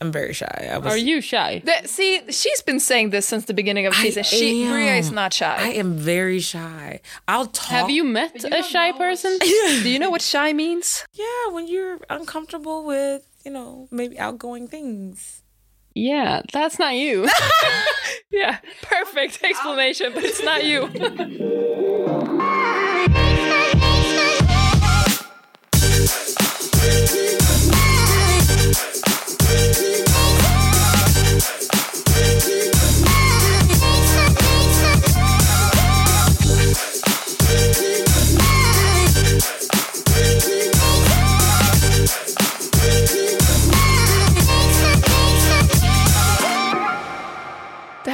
I'm very shy. I was, Are you shy? The- see, she's been saying this since the beginning of I season. She am. Bria is not shy. I am very shy. I'll talk. Have you met a shy person? Do you know what shy means? Yeah, when you're uncomfortable with, you know, maybe outgoing things. Yeah, that's not you. Yeah, perfect explanation, but it's not you.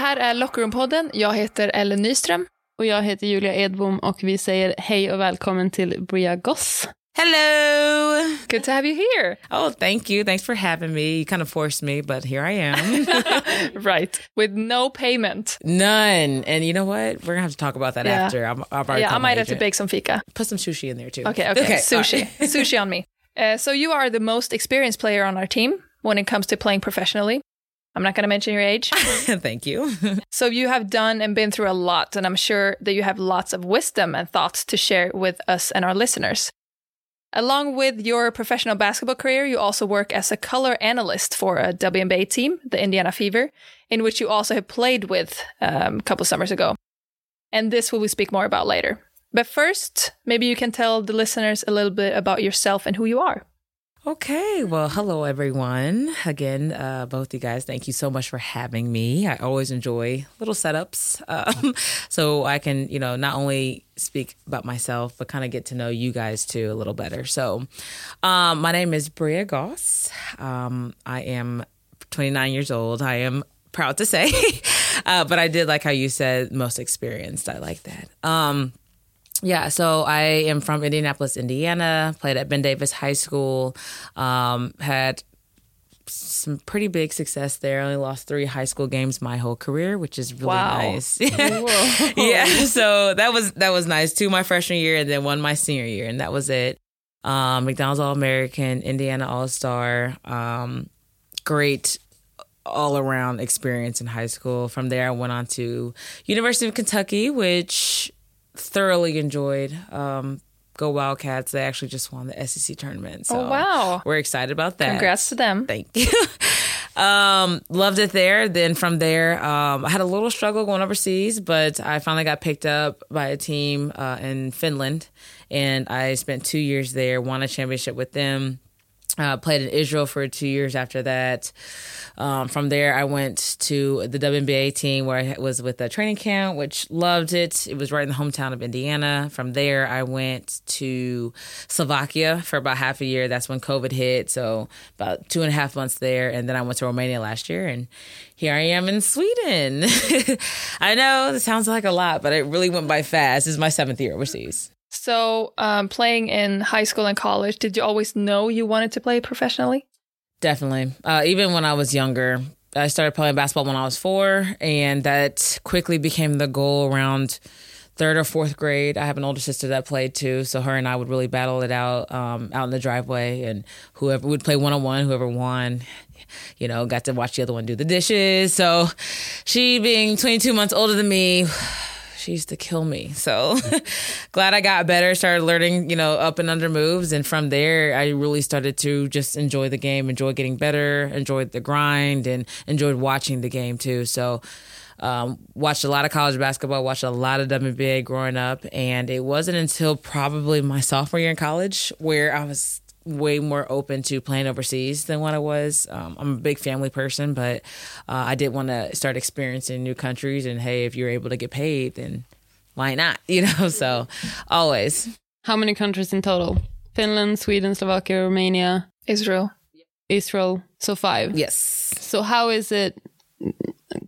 här är Lockerroom-podden. Jag heter Ellen Nyström. Och jag heter Julia Edbom och vi säger hej och välkommen till Bria Goss. Hello. Good to have you here. Oh, thank you. Thanks for having me. You kind of forced me, but here I am. Right, with no payment. None. And you know what? We're gonna have to talk about that Yeah. after. I'm, I've already Yeah, I might have to bake some fika. Put some sushi in there too. Okay, okay. all Sushi. right. Sushi on me. Uh, so you are the most experienced player on our team when it comes to playing professionally. I'm not going to mention your age. Thank you. so you have done and been through a lot, and I'm sure that you have lots of wisdom and thoughts to share with us and our listeners. Along with your professional basketball career, you also work as a color analyst for a WNBA team, the Indiana Fever, in which you also have played with um, a couple summers ago. And this will we speak more about later. But first, maybe you can tell the listeners a little bit about yourself and who you are. Okay, well, hello everyone. Again, uh, both you guys, thank you so much for having me. I always enjoy little setups, um, so I can, you know, not only speak about myself but kind of get to know you guys too a little better. So, um, my name is Bria Goss. Um, I am 29 years old. I am proud to say, uh, but I did like how you said most experienced. I like that. Yeah, so I am from Indianapolis, Indiana. Played at Ben Davis High School. Um, had some pretty big success there. I Only lost three high school games my whole career, which is really Wow. nice. yeah, so that was that was nice. Two my freshman year, and then one my senior year, and that was it. Um, McDonald's All American, Indiana All Star. Um, great all around experience in high school. From there, I went on to University of Kentucky, which thoroughly enjoyed. Um, go Wildcats! They actually just won the SEC tournament. So Oh, wow. we're excited about that. Congrats to them. Thank you. um, loved it there. Then from there, um, I had a little struggle going overseas, but I finally got picked up by a team uh, in Finland, and I spent two years there. Won a championship with them. Uh, played in Israel for two years after that. Um, from there, I went to the WNBA team where I was with a training camp, which loved it. It was right in the hometown of Indiana. From there, I went to Slovakia for about half a year. That's when COVID hit. So about two and a half months there. And then I went to Romania last year. And here I am in Sweden. I know this sounds like a lot, but it really went by fast. This is my seventh year overseas. So, um, playing in high school and college, did you always know you wanted to play professionally? Definitely. Uh, even when I was younger, I started playing basketball when I was four, and that quickly became the goal around third or fourth grade. I have an older sister that played too, so her and I would really battle it out um, out in the driveway, and whoever would play one on one, whoever won. You know, got to watch the other one do the dishes. So, she being 22 months older than me, she used to kill me. So glad I got better, started learning, you know, up and under moves. And from there, I really started to just enjoy the game, enjoy getting better, enjoyed the grind, and enjoyed watching the game too. So, um, watched a lot of college basketball, watched a lot of WNBA growing up. And it wasn't until probably my sophomore year in college where I was way more open to playing overseas than what I was. Um, I'm a big family person, but uh, I did want to start experiencing new countries. And hey, if you're able to get paid, then why not? You know, so always. How many countries in total? Finland, Sweden, Slovakia, Romania, Israel. Israel. So five. Yes. So how is it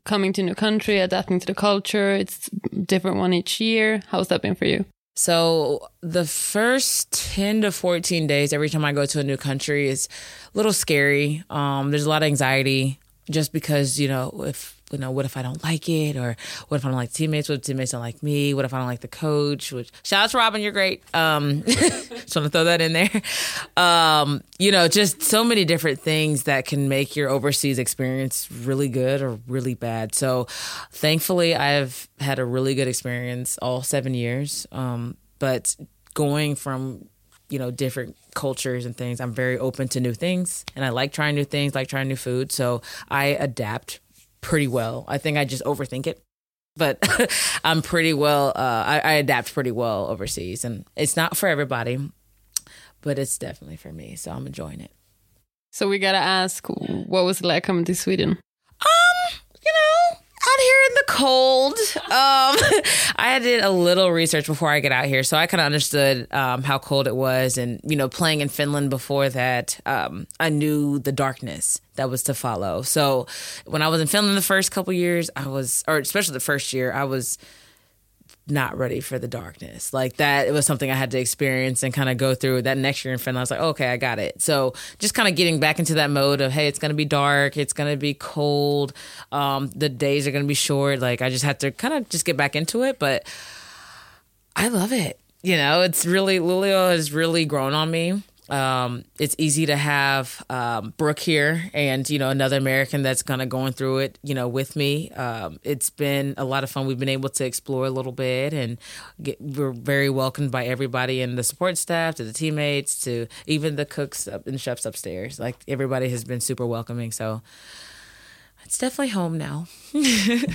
coming to a new country, adapting to the culture? It's different one each year. How's that been for you? So the first 10 to 14 days, every time I go to a new country is a little scary. Um, there's a lot of anxiety. just because you know if you know what if I don't like it or what if I don't like teammates? What if teammates don't like me? What if I don't like the coach? Which shout out to Robin, you're great. Um, just want to throw that in there. Um, you know, just so many different things that can make your overseas experience really good or really bad. So, thankfully, I've had a really good experience all seven years. Um, but going from you know different cultures and things i'm very open to new things and i like trying new things like trying new food so i adapt pretty well i think i just overthink it but i'm pretty well uh, I, I adapt pretty well overseas and it's not for everybody but it's definitely for me so i'm enjoying it So we gotta ask, what was it like coming to Sweden? Out here in the cold. Um, I did a little research before I get out here, so I kind of understood um, how cold it was, and you know, playing in Finland before that, um, I knew the darkness that was to follow. So when I was in Finland the first couple years, I was, or especially the first year, I was not ready for the darkness. Like that, it was something I had to experience and kind of go through. That next year in Finland, I was like, okay, I got it. So just kind of getting back into that mode of, hey, it's going to be dark, it's going to be cold, um, the days are going to be short. Like I just had to kind of just get back into it. But I love it. You know, it's really, Luleå has really grown on me. Um, it's easy to have um, Brooke here and you know another American that's kind of going through it you know with me. Um, it's been a lot of fun. We've been able to explore a little bit and get, we're very welcomed by everybody and the support staff to the teammates to even the cooks and chefs upstairs. Like everybody has been super welcoming. So it's definitely home now.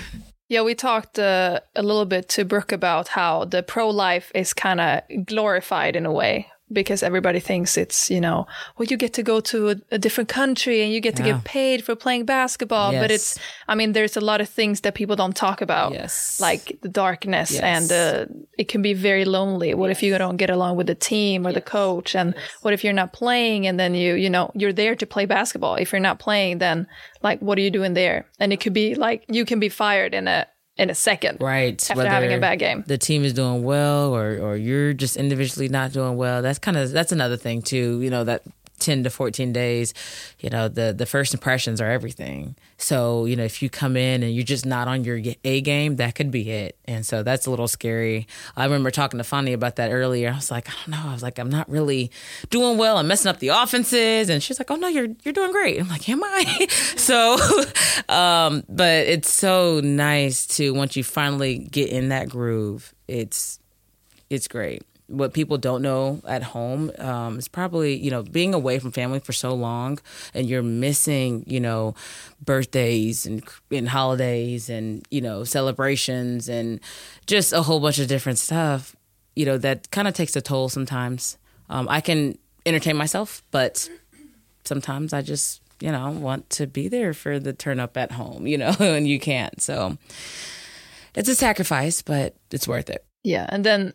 Yeah, we talked uh, a little bit to Brooke about how the pro life is kind of glorified in a way because everybody thinks it's, you know, well, you get to go to a, a different country and you get to Yeah. get paid for playing basketball. But it's, I mean, there's a lot of things that people don't talk about, Yes. like the darkness Yes. and uh, it can be very lonely. What if you don't get along with the team or the coach? And what if you're not playing and then you, you know, you're there to play basketball. If you're not playing, then like, what are you doing there? And it could be like, you can be fired in a, in a second right after having a bad game. the team is doing well or or you're just individually not doing well that's kind of that's another thing too you know that 10 to 14 days you know the the first impressions are everything. So you know if you come in and you're just not on your a game that could be it. And so that's a little scary. I remember talking to Fanny about that earlier. I was like i don't know i was like i'm not really doing well. I'm messing up the offenses. And she's like oh no you're you're doing great. I'm like am i? So um but it's so nice to once you finally get in that groove it's it's great what people don't know at home um, is probably you know being away from family for so long and you're missing you know birthdays and and holidays and you know celebrations and just a whole bunch of different stuff you know that kind of takes a toll sometimes. Um, i can entertain myself but sometimes i just you know want to be there for the turn up at home you know and you can't. So it's a sacrifice but it's worth it. Yeah, and then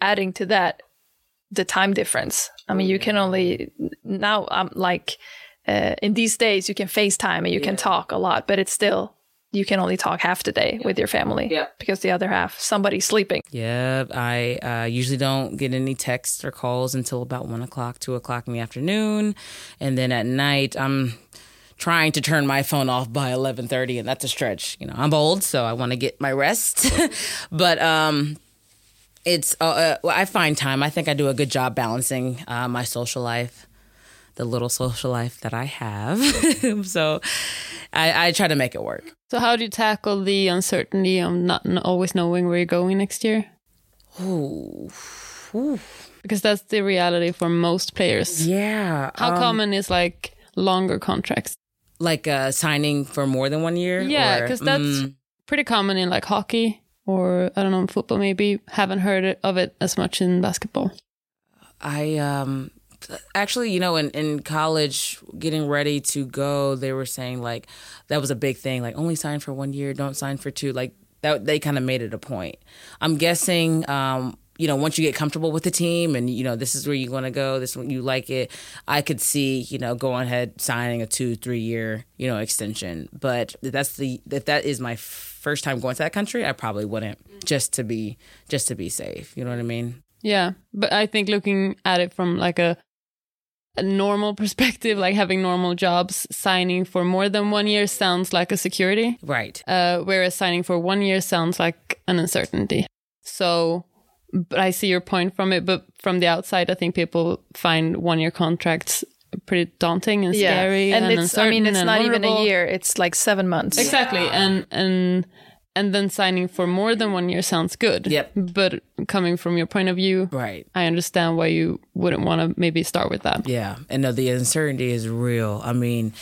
adding to that, the time difference. I mean, you can only now. I'm like uh, in these days, you can FaceTime and you can talk a lot, but it's still you can only talk half the day with your family. Yeah. because the other half somebody's sleeping. Yeah, I uh, usually don't get any texts or calls until about one o'clock, two o'clock in the afternoon, and then at night I'm trying to turn my phone off by eleven thirty, and that's a stretch. You know, I'm old, so I want to get my rest, but um, it's uh, uh, well, I find time. I think I do a good job balancing uh, my social life. The little social life that I have, so I, I try to make it work. So how do you tackle the uncertainty of not always knowing where you're going next year? Ooh, Ooh. Because that's the reality for most players. yeah. How um, common is like longer contracts? like uh signing for more than one year Yeah, because that's Mm, pretty common in like hockey or I don't know, football maybe. Haven't heard of it as much in basketball. i um actually you know in in college getting ready to go they were saying like that was a big thing like only sign for one year don't sign for two like that they kind of made it a point i'm guessing um you know, once you get comfortable with the team and you know this is where you want to go, this one you like it, I could see you know going ahead signing a two three year you know extension. But that's the if that is my first time going to that country, I probably wouldn't just to be just to be safe. You know what I mean? Yeah, but I think looking at it from like a a normal perspective, like having normal jobs, signing for more than one year sounds like a security, Right. uh, whereas signing for one year sounds like an uncertainty. So, but I see your point from it, but from the outside, I think people find one year contracts pretty daunting and scary and, and, it's I mean it's not even a year; it's like seven months. Exactly, and and and then signing for more than one year sounds good. Yep. But coming from your point of view, Right. I understand why you wouldn't want to maybe start with that. Yeah, and no, the uncertainty is real. I mean,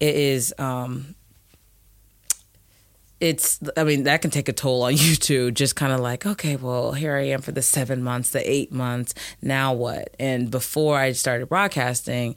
it is. um It's. I mean, that can take a toll on you too. Just kind of like, okay, well, here I am for the seven months, the eight months. Now what? And before I started broadcasting,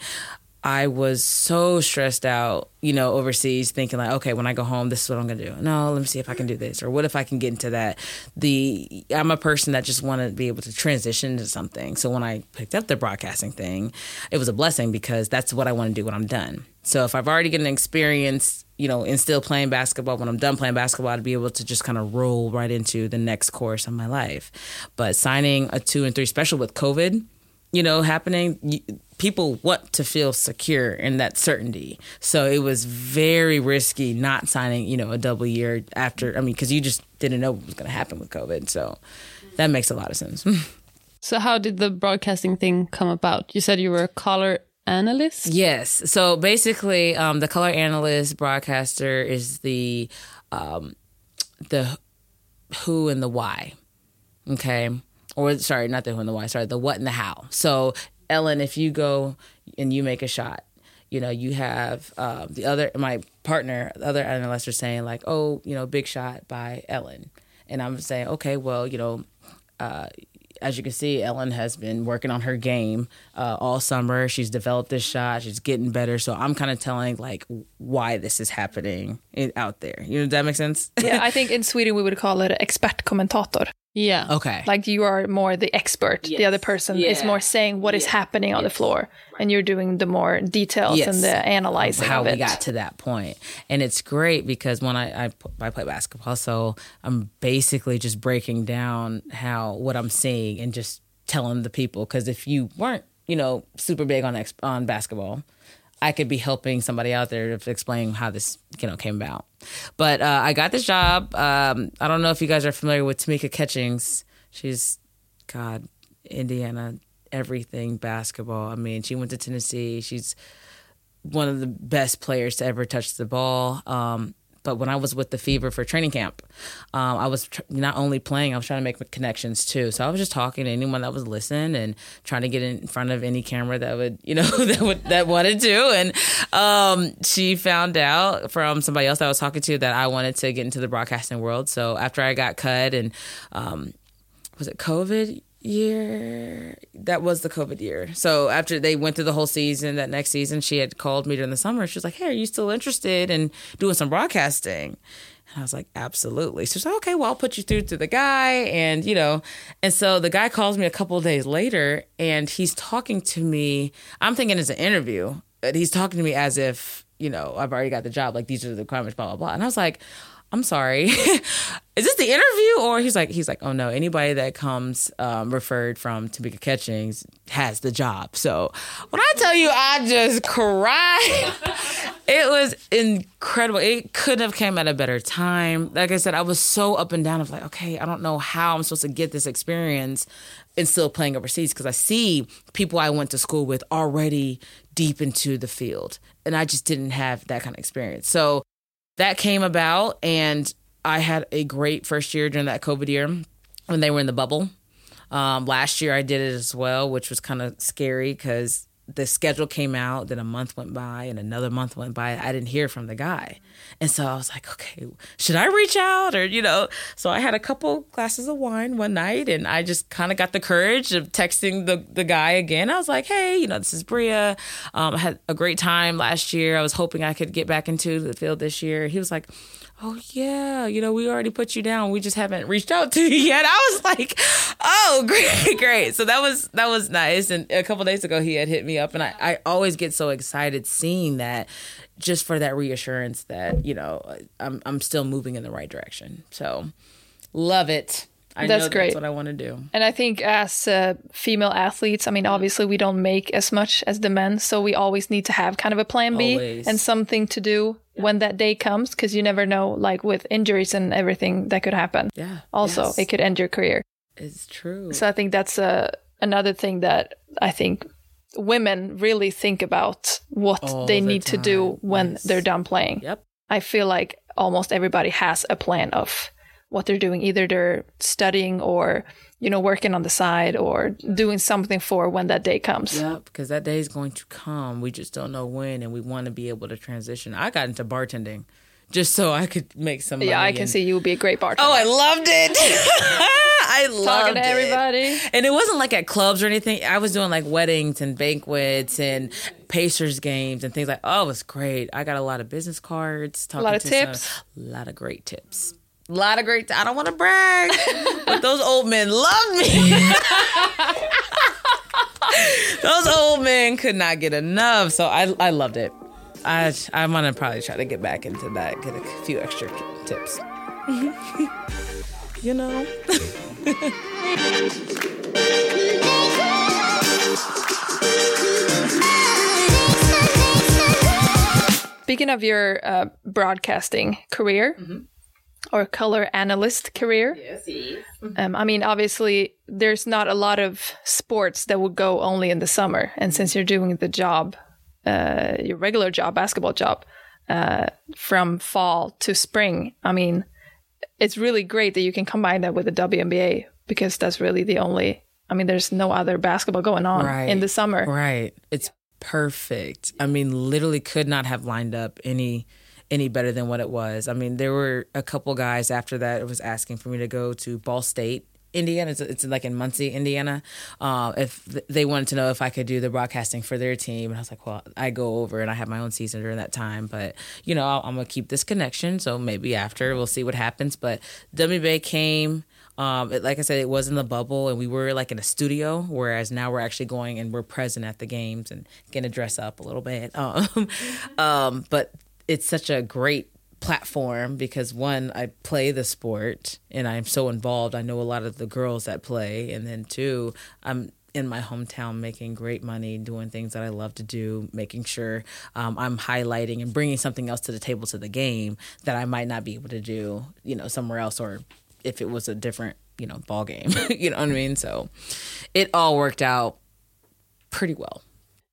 I was so stressed out, you know, overseas, thinking like, okay, when I go home, this is what I'm gonna do. No, let me see if I can do this, or what if I can get into that. The I'm a person that just want to be able to transition to something. So when I picked up the broadcasting thing, it was a blessing because that's what I want to do when I'm done. So if I've already gotten experience, you know, in still playing basketball, when I'm done playing basketball, to be able to just kind of roll right into the next course of my life. But signing a two and three special with COVID, you know, happening, people want to feel secure in that certainty. So it was very risky not signing, you know, a double year after. I mean, because you just didn't know what was going to happen with COVID. So that makes a lot of sense. So how did the broadcasting thing come about? You said you were a color analyst. Yes. So basically, um, the color analyst broadcaster is the um, the who and the why. Okay. Or sorry, not the who and the why. Sorry, the what and the how. So Ellen, if you go and you make a shot, you know you have uh, the other my partner, the other analysts are saying like, oh, you know, big shot by Ellen, and I'm saying, okay, well, you know. Uh, as you can see, Ellen has been working on her game uh, all summer. She's developed this shot. She's getting better. So I'm kind of telling like why this is happening out there. You know, does that make sense? yeah, I think in Sweden we would call it expertkommentator. Yeah. okay. Like you are more the expert. The other person is more saying what is happening on the floor, and you're doing the more details Yes. and the analyzing how of it. we got to that point. And it's great because when I, I I play basketball, so I'm basically just breaking down how what I'm seeing and just telling the people. Because if you weren't, you know, super big on ex- on basketball, I could be helping somebody out there to explain how this you know came about. But uh, I got this job. Um, I don't know if you guys are familiar with Tamika Catchings. She's God, Indiana, everything basketball. I mean, she went to Tennessee. She's one of the best players to ever touch the ball. Um, but when I was with the Fever for training camp, um, I was tr- not only playing, I was trying to make connections too. So I was just talking to anyone that was listening and trying to get in front of any camera that would, you know, that would that wanted to. And um, she found out from somebody else that I was talking to that I wanted to get into the broadcasting world. So after I got cut and um, was it COVID year? That was the COVID year. So after they went through the whole season, that next season, she had called me during the summer. She was like, "Hey, are you still interested in doing some broadcasting?" And I was like, "Absolutely." So she's like, "Okay, well, I'll put you through to the guy," and you know, and so the guy calls me a couple days later, and he's talking to me. I'm thinking it's an interview, but he's talking to me as if you know I've already got the job. Like these are the requirements, blah blah blah. And I was like. I'm sorry. Is this the interview? Or he's like, he's like, oh no, anybody that comes um, referred from Tamika Catchings has the job. So when I tell you, I just cried. it was incredible. It couldn't have came at a better time. Like I said, I was so up and down of like, okay, I don't know how I'm supposed to get this experience and still playing overseas because I see people I went to school with already deep into the field, and I just didn't have that kind of experience. So that came about and i had a great first year during that covid year when they were in the bubble. Um, last year i did it as well which was kind of scary because the schedule came out then a month went by and another month went by. I didn't hear from the guy. And so i was like okay should i reach out or you know? So i had a couple glasses of wine one night and i just kind of got the courage of texting the, the guy again. I was like hey you know this is bria. Um, i had a great time last year. I was hoping i could get back into the field this year. He was like oh yeah you know we already put you down. We just haven't reached out to you yet. I was like oh great great. So that was that was nice. And a couple days ago he had hit me up and I, I always get so excited seeing that just for that reassurance that you know i'm, I'm still moving in the right direction. So love it I That's know great. That's what I want to do. And I think as uh, female athletes, I mean, obviously we don't make as much as the men, so we always need to have kind of a plan B Always. and something to do when that day comes, because you never know, like with injuries and everything that could happen. Yeah. Also, yes. it could end your career. it's true. So I think that's uh, another thing that I think women really think about what All they the need to do when Yes. they're done playing. Yep. I feel like almost everybody has a plan of what they're doing. Either they're studying or, you know, working on the side or doing something for when that day comes. Yep, because that day is going to come. We just don't know when, and we want to be able to transition. I got into bartending just so I could make some money. Yeah, I can and- see you would be a great bartender. Oh, I loved it. I loved Talking to it. everybody. And it wasn't like at clubs or anything. I was doing like weddings and banquets and Pacers games and things like. Oh, it was great. I got a lot of business cards. Talking lot of to tips. Some, a lot of great tips. A lot of great. I don't want to brag, but those old men love me. those old men could not get enough. So I I loved it. I I'm gonna probably try to get back into that. Get a few extra tips. you know. Speaking of your uh, broadcasting career or color analyst career, um, I mean, obviously, there's not a lot of sports that would go only in the summer. And since you're doing the job, uh, your regular job, basketball job, uh, from fall to spring, I mean, it's really great that you can combine that with the WNBA because that's really the only. I mean, there's no other basketball going on Right. in the summer. Right. It's perfect. I mean, literally could not have lined up any any better than what it was. I mean, there were a couple guys after that was asking for me to go to Ball State. Indiana, it's, it's like in Muncie, Indiana. Uh, if th- they wanted to know if I could do the broadcasting for their team, and I was like, "Well, I go over and I have my own season during that time, but you know, I'll, I'm gonna keep this connection. So maybe after we'll see what happens." But WBA came. Um, it, like I said, it was in the bubble, and we were like in a studio. Whereas now we're actually going and we're present at the games and to dress up a little bit. Um, um, but it's such a great platform because one, I play the sport and I'm so involved. I know a lot of the girls that play, and then two, I'm in my hometown making great money doing things that I love to do, making sure um, I'm highlighting and bringing something else to the table to the game that I might not be able to do, you know, somewhere else or if it was a different, you know, ball game. you know what I mean? So it all worked out pretty well.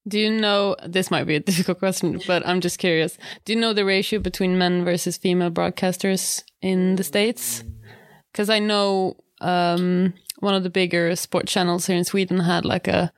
Do you know this might be a difficult question, but I'm just curious. Do you know the ratio between men versus female broadcasters in the States? Because I know um, one of the bigger sport channels here in Sweden had like a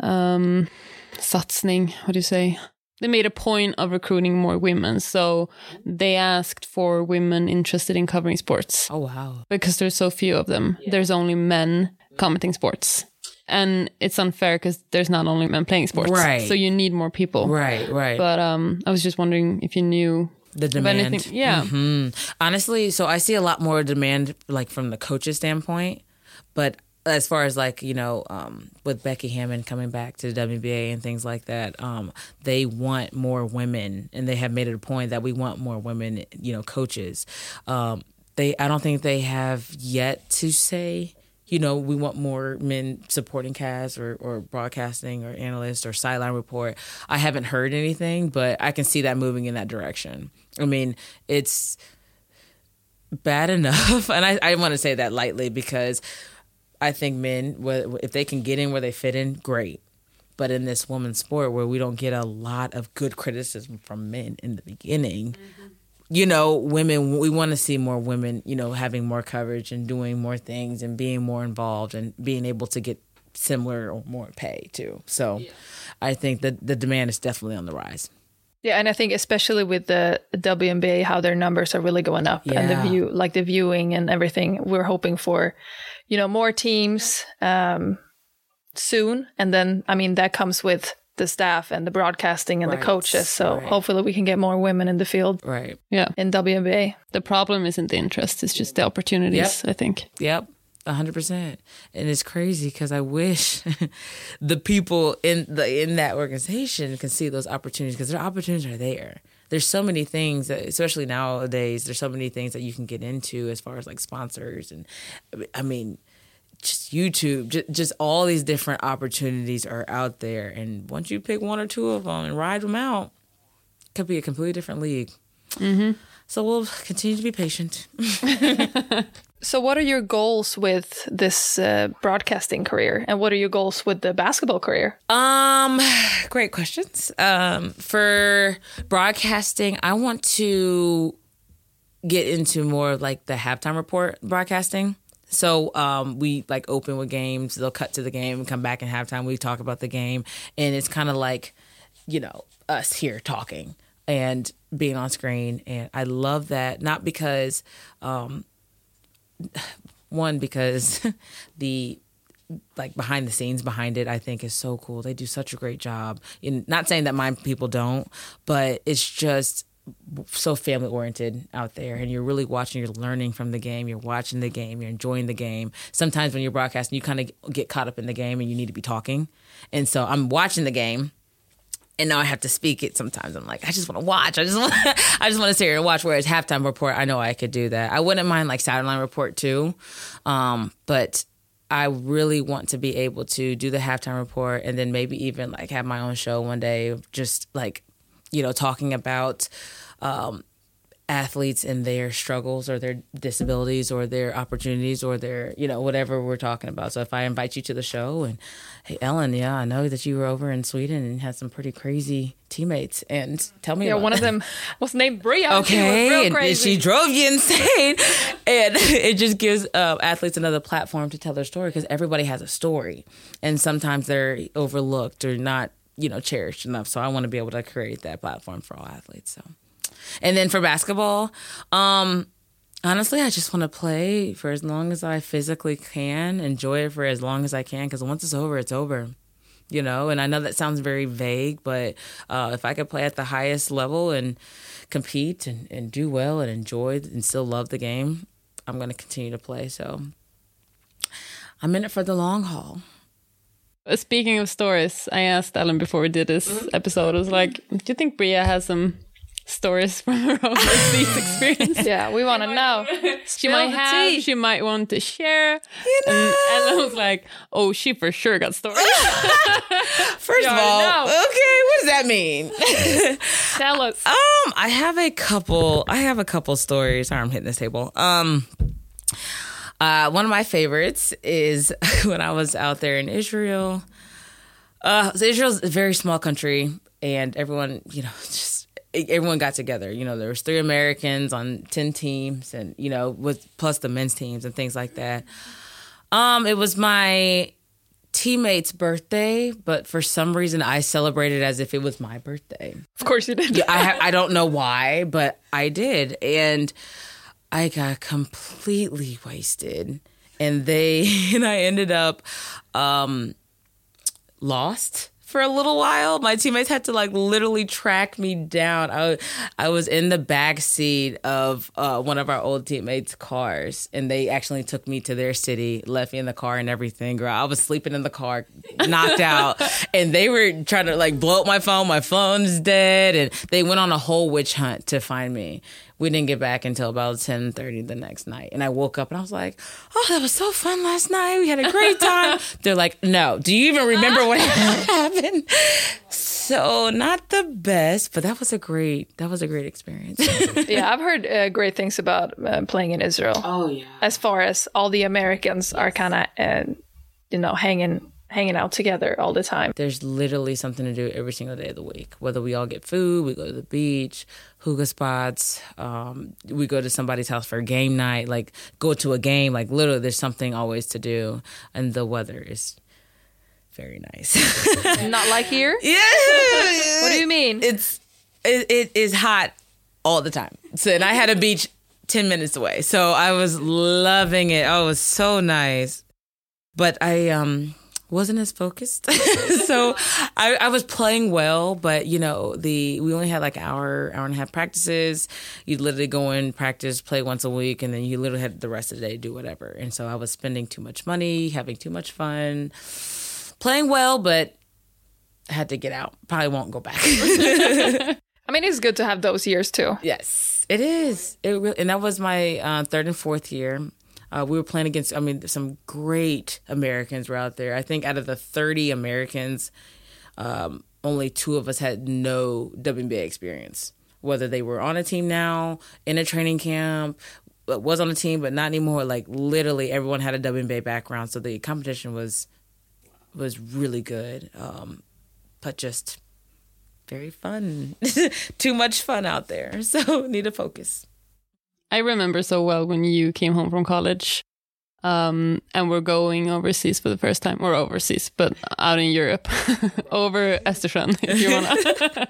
um, satsning. What do you say? They made a point of recruiting more women, so they asked for women interested in covering sports Oh wow. because there's so few of them. There's only men commenting sports. And it's unfair because there's not only men playing sports. Right. So you need more people. Right, right. But um, I was just wondering if you knew the demand. anything. Yeah. hmm Honestly, so I see a lot more demand, like from the coaches' standpoint. But as far as like you know, um, with Becky Hammon coming back to the WBA and things like that, um, they want more women, and they have made it a point that we want more women, you know, coaches. Um, they, I don't think they have yet to say. You know, we want more men supporting cast or, or broadcasting or analyst or sideline report. I haven't heard anything, but I can see that moving in that direction. I mean, it's bad enough, and I, I want to say that lightly because I think men, if they can get in where they fit in, great. But in this woman's sport where we don't get a lot of good criticism from men in the beginning, mm-hmm. You know, women, we want to see more women, you know, having more coverage and doing more things and being more involved and being able to get similar or more pay too. So I think that the demand is definitely on the rise. Yeah, and I think especially with the WNBA, how their numbers are really going up, and the view, like the viewing and everything. We're hoping for, you know, more teams um, soon, and then I mean that comes with the staff and the broadcasting and Right, the coaches. So right. hopefully we can get more women in the field Right. Yeah. in WNBA. The problem isn't the interest, it's just the opportunities, I think. Yep. a hundred percent, and it's crazy because I wish the people in the in that organization can see those opportunities because their opportunities are there. there's so many things that, especially nowadays, there's so many things that you can get into as far as like sponsors and I mean just YouTube, just, just all these different opportunities are out there. And once you pick one or two of them and ride them out, it could be a completely different league. Mm-hmm. So we'll continue to be patient. so, what are your goals with this uh, broadcasting career, and what are your goals with the basketball career? Um, great questions. Um, for broadcasting, I want to get into more of like the halftime report broadcasting. So um, we like open with games. They'll cut to the game and come back in halftime. We talk about the game, and it's kind of like, you know, us here talking and being on screen. And I love that not because, um, one because the like behind the scenes behind it i think is so cool they do such a great job not saying that my people don't but it's just so family oriented out there and you're really watching you're learning from the game you're watching the game you're enjoying the game sometimes when you're broadcasting you kind of get caught up in the game and you need to be talking and so i'm watching the game and now I have to speak it sometimes. I'm like, I just want to watch. I just want, I just want to sit here and watch. Whereas halftime report, I know I could do that. I wouldn't mind like sideline report too, um, but I really want to be able to do the halftime report and then maybe even like have my own show one day, just like you know, talking about um, athletes and their struggles or their disabilities or their opportunities or their, you know, whatever we're talking about. So if I invite you to the show and, hey, Ellen, yeah, I know that you were over in Sweden and had some pretty crazy teammates. And tell me, yeah, one of them was named Bria. Okay, she and she drove you insane, and it just gives uh, athletes another platform to tell their story because everybody has a story, and sometimes they're overlooked or not you know cherished enough. So I want to be able to create that platform for all athletes. So, and then for basketball, um, honestly, I just want to play for as long as I physically can, enjoy it for as long as I can. Because once it's over, it's over. You know, and I know that sounds very vague, but uh, if I could play at the highest level and compete and, and do well and enjoy and still love the game, I'm going to continue to play. So I'm in it for the long haul. Speaking of stories, I asked Ellen before we did this mm-hmm. episode. I was like, "Do you think Bria has some stories from her overseas experience?" yeah, we want to know. she might have. Tea. She might want to share. You know. and, I was like, "Oh, she for sure got stories." First of all, know. okay, what does that mean? Tell us. Um, I have a couple. I have a couple stories. Sorry, I'm hitting this table. Um. Uh, one of my favorites is when I was out there in Israel. Uh, so Israel's a very small country, and everyone, you know, just everyone got together. You know, there was three Americans on ten teams, and you know, with plus the men's teams and things like that. Um, it was my teammate's birthday, but for some reason I celebrated as if it was my birthday. Of course you did. I I don't know why, but I did, and I got completely wasted. And they and I ended up um lost for a little while. My teammates had to like literally track me down. I I was in the back seat of uh, one of our old teammates' cars, and they actually took me to their city, left me in the car and everything. Girl, I was sleeping in the car, knocked out, and they were trying to like blow up my phone. My phone's dead, and they went on a whole witch hunt to find me we didn't get back until about 10.30 the next night. And i woke up and i was like oh that was so fun last night. We had a great time. They're like no. Do you even remember what happened? So not the best but that was a great that was a great experience. Yeah i've heard uh, great things about uh, playing in israel. Oh yeah. As far as all the americans are kind of uh, you know hanging hanging out together all the time. There's literally something to do every single day of the week. Whether we all get food, we go to the beach, hookah spots. Um, we go to somebody's house for a game night, like go to a game. Like literally, there's something always to do, and the weather is very nice. Not like here. Yeah. what do you mean? It's it, it is hot all the time. So and I had a beach ten minutes away, so I was loving it. Oh, it was so nice. But I um wasn't as focused. so I, I, was playing well, but you know, the we only had like hour, hour and a half practices. You'd literally go in, practice, play once a week, and then you literally had the rest of the day to do whatever. And so I was spending too much money, having too much fun, playing well, but I had to get out. Probably won't go back. I mean, it's good to have those years too. Yes, it is. It really, and that was my uh, third and fourth year. Uh, we were playing against, I mean, some great Americans were out there. I think out of the 30 Americans, um, only two of us had no WNBA experience, whether they were on a team now, in a training camp, was on a team, but not anymore. Like literally everyone had a WNBA background. So the competition was was really good. Um, but just very fun. Too much fun out there. So need to focus. I remember so well when you came home from college um, and we're going overseas for the first time, or overseas, but out in Europe, over Östersjön, if you wanna.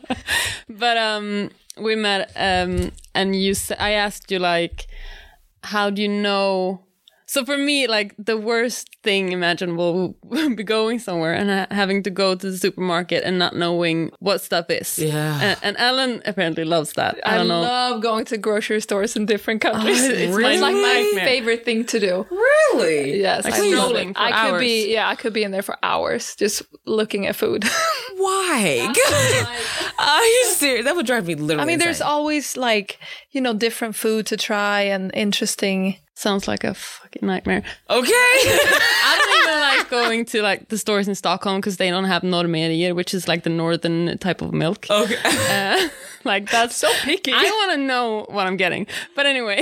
but um, we met, um, and you, I asked you like, how do you know so for me, like the worst thing imaginable would be going somewhere and ha- having to go to the supermarket and not knowing what stuff is. Yeah. And, and Ellen apparently loves that. I, I, don't know. love going to grocery stores in different ah, countries. Oh, it's really? like my favorite thing to do. Really? Yes, Like I love strolling for I could hours. be yeah, I could be in there for hours just looking at food. Why? Are you serious? That would drive me literally. I mean, there's always like you know different food to try and interesting. Sounds like a fucking nightmare. okay. I don't even like going to like the stores in Stockholm because they don't have Norrmejerier, which is like the northern type of milk. okay. Uh, like that's so picky. I want to know what I'm getting. But anyway,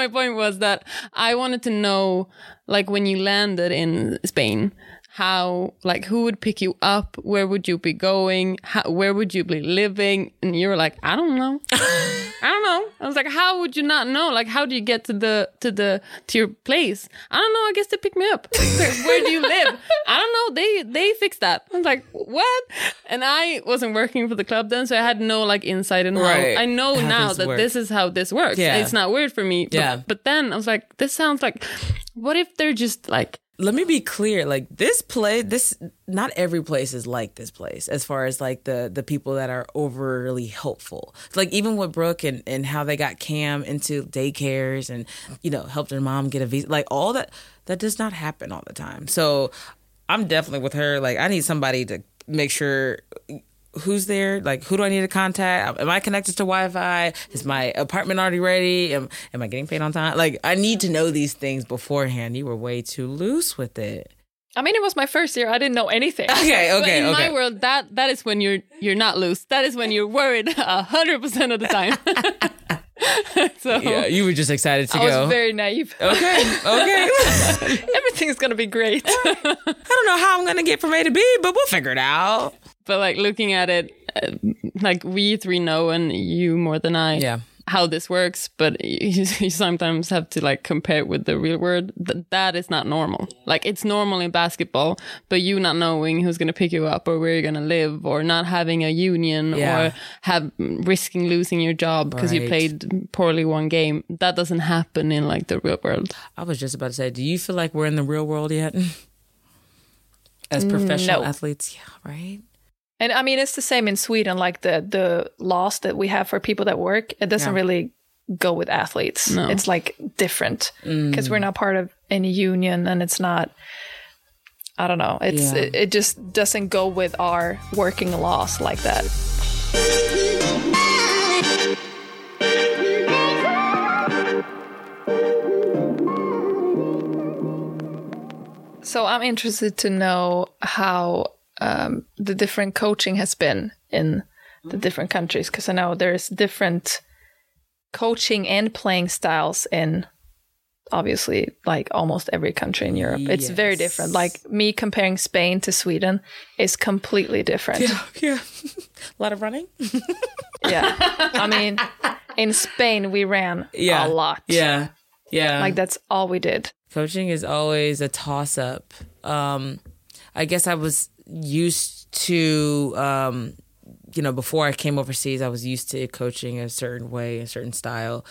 my point was that I wanted to know, like, when you landed in Spain, how, like, who would pick you up? Where would you be going? How, where would you be living? And you were like, I don't know. I don't know. I was like, how would you not know? Like, how do you get to the to the to your place? I don't know. I guess they pick me up. Where, where do you live? I don't know. They they fixed that. I was like, what? And I wasn't working for the club then, so I had no like insight in how. I know How now that work. this is how this works. Yeah. It's not weird for me. But, Yeah. But then I was like, this sounds like. What if they're just like Let me be clear. Like this play, this not every place is like this place. As far as like the the people that are overly helpful. Like even with Brooke and and how they got Cam into daycares and you know helped her mom get a visa. Like all that that does not happen all the time. So I'm definitely with her. Like I need somebody to make sure who's there like who do i need to contact am i connected to wi-fi is my apartment already ready am, am i getting paid on time like i need to know these things beforehand you were way too loose with it I mean, it was my first year. I didn't know anything. okay But okay in okay my world, that that is when you're you're not loose. That is when you're worried a hundred percent of the time. so yeah you were just excited to I was go very naive. okay okay Everything's gonna be great. i don't know how i'm gonna get from a to b but we'll figure it out but like looking at it, uh, like we three know, and you more than I, Yeah. how this works. But you, you sometimes have to like compare it with the real world. Th- that is not normal. Like it's normal in basketball, but you not knowing who's gonna pick you up or where you're gonna live, or not having a union, Yeah. or have risking losing your job because you played poorly one game. That doesn't happen in like the real world. i was just about to say do you feel like we're in the real world yet as professional No. athletes yeah right And I mean, it's the same in Sweden. Like the the laws that we have for people that work, it doesn't Yeah. really go with athletes. No. It's like different because we're mm. not part of any union, and it's not. I don't know. It's Yeah. it, it just doesn't go with our working laws like that. So I'm interested to know how um, the different coaching has been in the different countries because I know there's different coaching and playing styles in obviously like almost every country in Europe. It's very different. Like me comparing Spain to Sweden is completely different. yeah yeah a lot of running Yeah. I mean, in Spain we ran yeah a lot. yeah yeah Like that's all we did. coaching is always a toss up. Um, I guess I was used to, um, you know, before I came overseas, I was used to coaching a certain way, a certain style.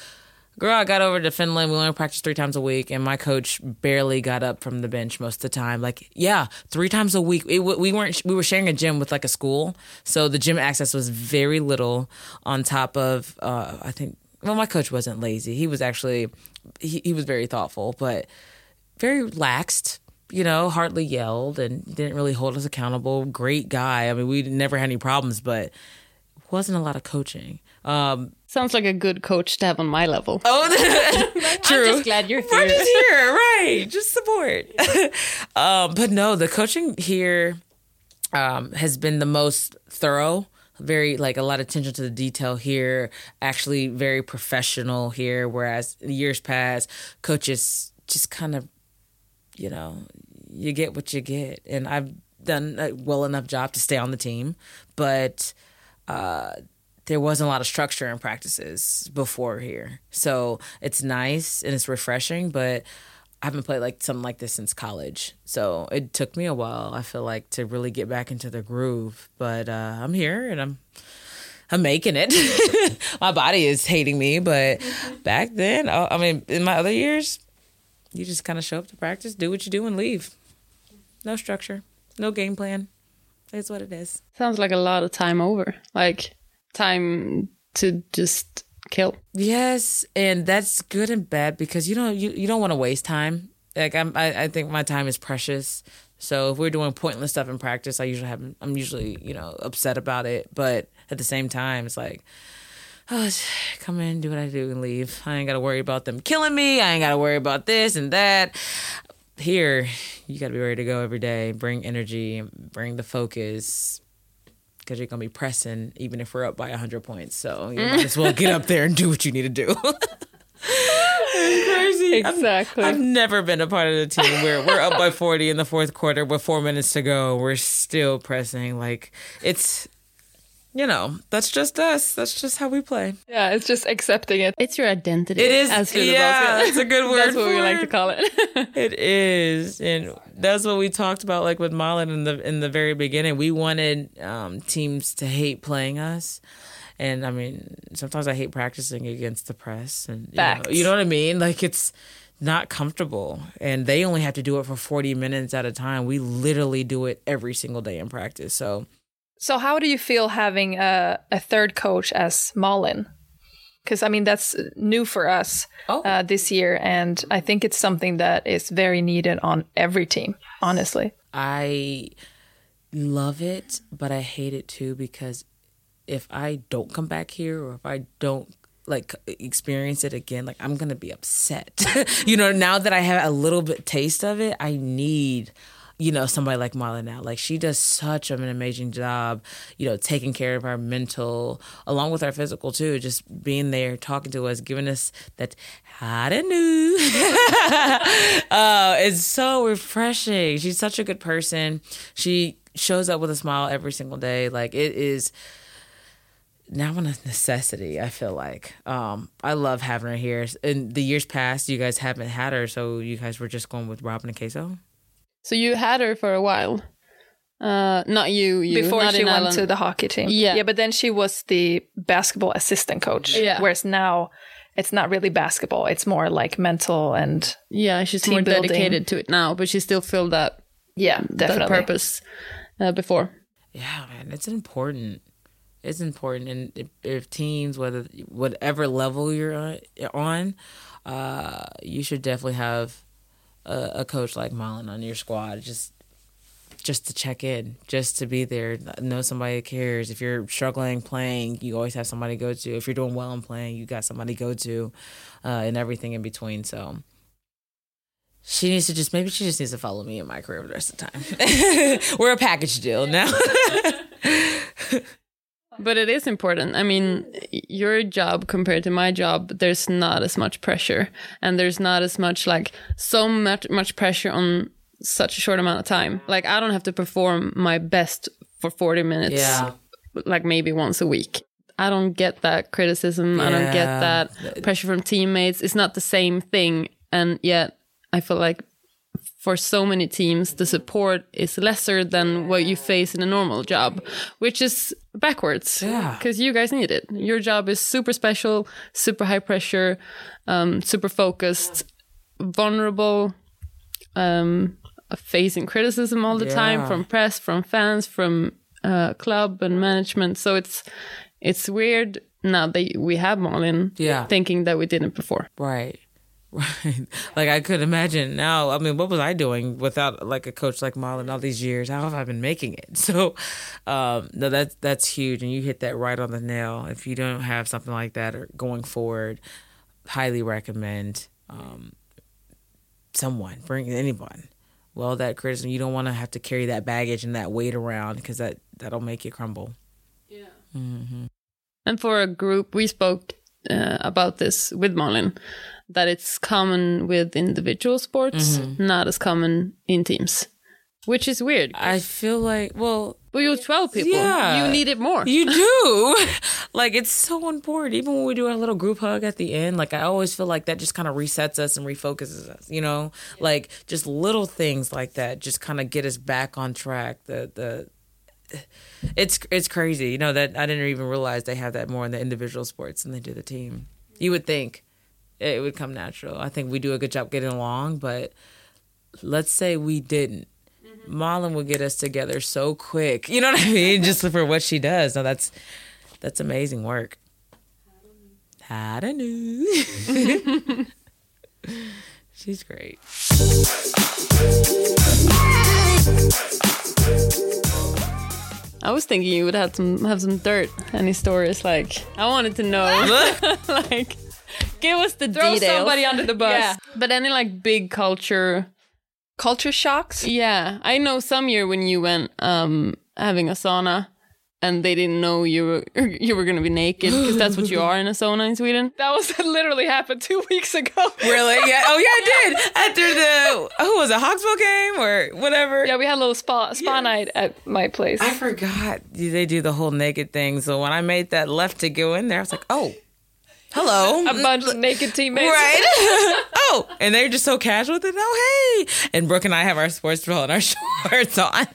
Girl, I got over to Finland. We only practiced three times a week, and my coach barely got up from the bench most of the time. Like, yeah, three times a week. It, we weren't. We were sharing a gym with like a school, so the gym access was very little. On top of, uh, I think, well, my coach wasn't lazy. He was actually, he, he was very thoughtful, but very relaxed. You know, hardly yelled and didn't really hold us accountable. Great guy. I mean, we never had any problems, but wasn't a lot of coaching. Um, Sounds like a good coach to have on my level. oh, true. I'm just glad you're We're here. just here, right? Just support. um, but no, the coaching here um, has been the most thorough. Very like a lot of attention to the detail here. Actually, very professional here. Whereas years past, coaches just kind of, you know, you get what you get, and I've done a well enough job to stay on the team, but uh, there wasn't a lot of structure in practices before here. So it's nice and it's refreshing, but I haven't played like something like this since college. So it took me a while, I feel like, to really get back into the groove. But uh, I'm here and I'm I'm making it. my body is hating me, but back then, I mean, in my other years, you just kind of show up to practice, do what you do, and leave. No structure, no game plan. It's what it is. Sounds like a lot of time over. Like time to just kill. Yes, and that's good and bad because you don't you, you don't want to waste time. Like I'm, I, I think my time is precious. So if we're doing pointless stuff in practice, I usually have I'm usually you know upset about it. But at the same time, it's like, oh, come in, do what I do, and leave. I ain't got to worry about them killing me. I ain't got to worry about this and that. Here, you got to be ready to go every day. Bring energy, bring the focus, because you're gonna be pressing even if we're up by 100 points so you might as well get up there and do what you need to do crazy I've- Exactly. I've, never been a part of the team where we're up by 40 in the fourth quarter with four minutes to go we're still pressing like it's you know that's just us that's just how we play Yeah, it's just accepting it. It's your identity. it is as yeah Basket. that's a good word That's what we for like to call it. It is, and that's what we talked about, like with Malin in the in the very beginning. We wanted um, teams to hate playing us, and I mean, sometimes I hate practicing against the press, and you know, you know what I mean. Like it's not comfortable, and they only have to do it for forty minutes at a time. We literally do it every single day in practice. So So, how do you feel having a, a third coach as Malin? Because I mean that's new for us Oh. uh, this year, and I think it's something that is very needed on every team. Honestly, I love it, but I hate it too because if I don't come back here or if I don't like experience it again, like I'm gonna be upset. you know, now that I have a little bit taste of it, I need you know somebody like Malin now. Like she does such an amazing job you know taking care of our mental along with our physical too just being there talking to us giving us that hot and new uh, it's so refreshing. She's such a good person. She shows up with a smile every single day. Like it is now on a necessity i feel like. Um i love having her here. In the years past you guys haven't had her so you guys were just going with robin and queso so you had her for a while. Uh, not you. you before not she in went Ireland. to the hockey team, Yeah. yeah, but then she was the basketball assistant coach. Yeah. whereas now it's not really basketball; it's more like mental and Yeah, she's Team more building. dedicated to it now, but she still filled that yeah, that definitely. purpose uh, before. Yeah, man, it's important. It's important, and if, if teams, whether whatever level you're on, on uh, you should definitely have a, a coach like Malin on your squad. Just, just to check in, just to be there, know somebody cares. If you're struggling playing, you always have somebody to go to. If you're doing well in playing, you got somebody to go to, uh, and everything in between. So. She needs to just maybe she just needs to follow me in my career the rest of the time. We're a package deal now. But it is important. I mean, your job compared to my job, there's not as much pressure, and there's not as much like so much much pressure on such a short amount of time. Like I don't have to perform my best for 40 minutes, Yeah. like maybe once a week. I don't get that criticism. I don't get that pressure from teammates. It's not the same thing, and yet I feel like for so many teams, the support is lesser than what you face in a normal job, which is backwards. Yeah. Because you guys need it. Your job is super special, super high pressure, um, super focused, vulnerable, um, facing criticism all the time from press, from fans, from uh, club and management. So it's it's weird now that we have Malin Yeah. thinking that we didn't before. Right. Right. Like I could imagine now. I mean, what was I doing without like a coach like Malin all these years? How have I been making it? So, um, no, that's that's huge, and you hit that right on the nail. If you don't have something like that or going forward, highly recommend um, someone, bring anyone. Well, that criticism, you don't want to have to carry that baggage and that weight around because that that'll make you crumble. Yeah. hmm And for a group, we spoke uh, about this with Malin, that it's common with individual sports, mm-hmm. not as common in teams, which is weird. I feel like, well, But you're 12 people. Yeah. You need it more. You do. like it's so important. Even when we do our little group hug at the end, like I always feel like that just kind of resets us and refocuses us, you know? Like just little things like that just kind of get us back on track. The the it's it's crazy, you know, that I didn't even realize they have that more in the individual sports than they do the team. You would think it would come natural. I think we do a good job getting along, but let's say we didn't. Mm-hmm. Malin would get us together so quick. You know what I mean? Just for what she does. No, that's that's amazing work. I don't know. She's great. I was thinking you would have some have some dirt. Any stories? Like I wanted to know. like give us the Throw details. somebody under the bus. Yeah. But any like big culture. Culture shocks. Yeah, I know some year when you went um having a sauna. And they didn't know you were you were gonna be naked because that's what you are in a sauna in Sweden. That was literally happened two weeks ago. Really? Yeah. Oh, yeah, I did. After the who was it, Hawksville game or whatever. Yeah, we had a little spa spa night at my place. I forgot they do the whole naked thing. So when I made that left to go in there, I was like, oh, hello. a bunch of naked teammates. Right. oh, and they're just so casual with it. Oh, hey. And Brooke and I have our sports bra and our shorts on,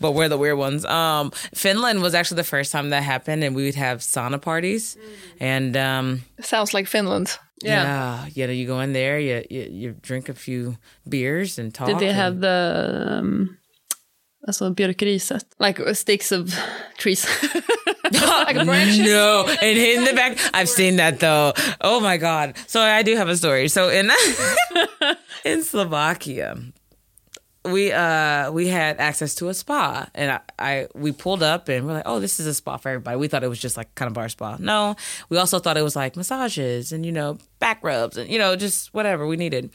but we're the weird ones. Um, Finland was actually the first time that happened, and we would have sauna parties, and um, Sounds like Finland. yeah, you know, you go in there, you you, you drink a few beers and talk. Did they and- have the um, alltså björkriset? Like sticks of trees. like. No, and in the back, I've seen that though. Oh my god! So I do have a story. So in in Slovakia, we uh we had access to a spa, and I, I we pulled up and we're like, oh, this is a spa for everybody. We thought it was just like kind of bar spa. No, we also thought it was like massages and you know back rubs and you know just whatever we needed.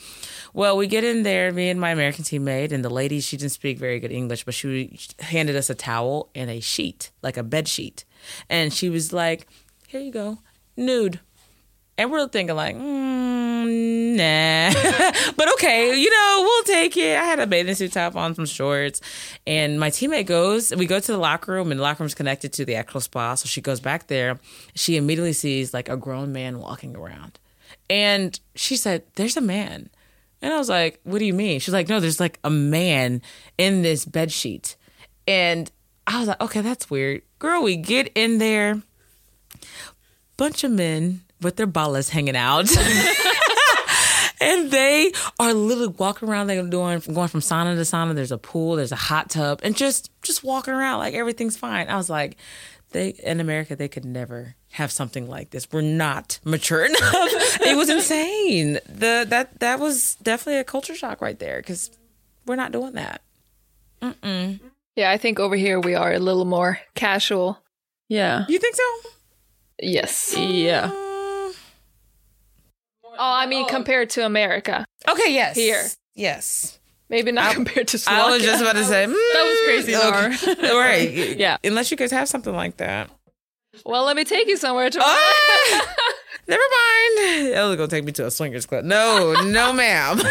Well, we get in there, me and my American teammate, and the lady she didn't speak very good English, but she handed us a towel and a sheet, like a bed sheet, and she was like, "Here you go, nude." And we're thinking like, mm, nah, but okay, you know, we'll take it. I had a bathing suit top on, some shorts, and my teammate goes. We go to the locker room, and the locker room's connected to the actual spa. So she goes back there. She immediately sees like a grown man walking around, and she said, "There's a man," and I was like, "What do you mean?" She's like, "No, there's like a man in this bed sheet," and I was like, "Okay, that's weird." Girl, we get in there bunch of men with their ballas hanging out. and they are literally walking around. They're doing going from sauna to sauna. There's a pool, there's a hot tub, and just just walking around like everything's fine. I was like, they in America they could never have something like this. We're not mature enough. it was insane. The that that was definitely a culture shock right there because we're not doing that. Yeah, I think over here we are a little more casual. yeah. You think so? Yes. Yeah. Mm, Oh, I mean, compared to America, okay. Yes. Here. Yes. maybe not compared to Slovakia. I was just about to say That was crazy, okay. right? Yeah. Unless you guys have something like that. Well, let me take you somewhere tomorrow. Ah! Never mind. Was gonna take me to a swingers club. No, no, ma'am.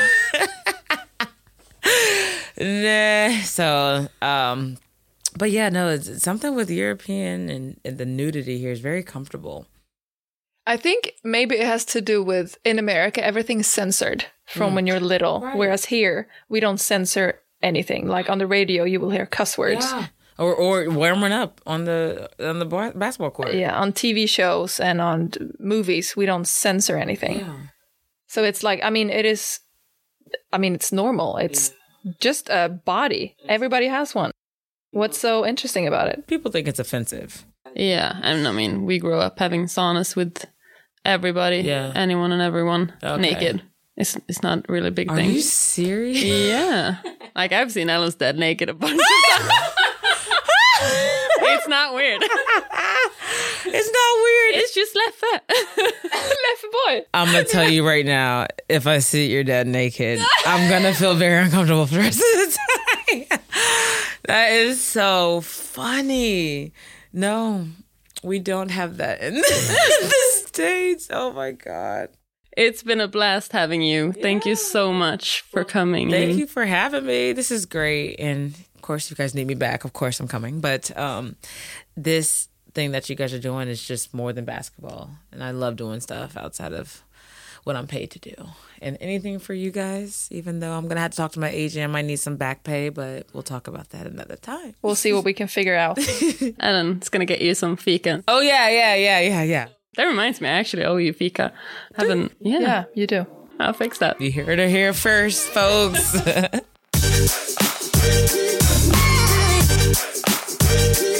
nah. So, um, but yeah, no, it's something with European and, and the nudity here is very comfortable. I think maybe it has to do with in America everything's censored from when you're little, whereas here we don't censor anything. Like on the radio, you will hear cuss words. Or or warming up on the on the ba- basketball court. Yeah, on TV shows and on d- movies, we don't censor anything. Yeah. So it's like, I mean, it is, I mean, it's normal. It's just a body. Everybody has one. What's so interesting about it? People think it's offensive. Yeah. And I mean, we grew up having saunas with everybody, Yeah. anyone and everyone Okay. naked. It's it's not really a big Are thing. Are you serious? Yeah. like I've seen Ellen's dead naked a bunch of times. It's not weird. It's not weird. It's just Leffe. Leffe boy. I'm gonna tell you right now, if I see your dad naked, I'm gonna feel very uncomfortable for the rest of the time. that is so funny. No, we don't have that in the States. Oh my God. It's been a blast having you. Thank you so much for coming. Thank you for having me. This is great. And course, if you guys need me back, of course I'm coming. But um, this thing that you guys are doing is just more than basketball. And I love doing stuff outside of what I'm paid to do. And anything for you guys, even though I'm going to have to talk to my agent, I might need some back pay, but we'll talk about that another time. We'll see what we can figure out. Ellen, it's gonna get you some fika. Oh, yeah, yeah, yeah, yeah, yeah. That reminds me, I actually owe you fika. Haven't yeah, yeah, you do. I'll fix that. You heard it here first, folks. Thank you.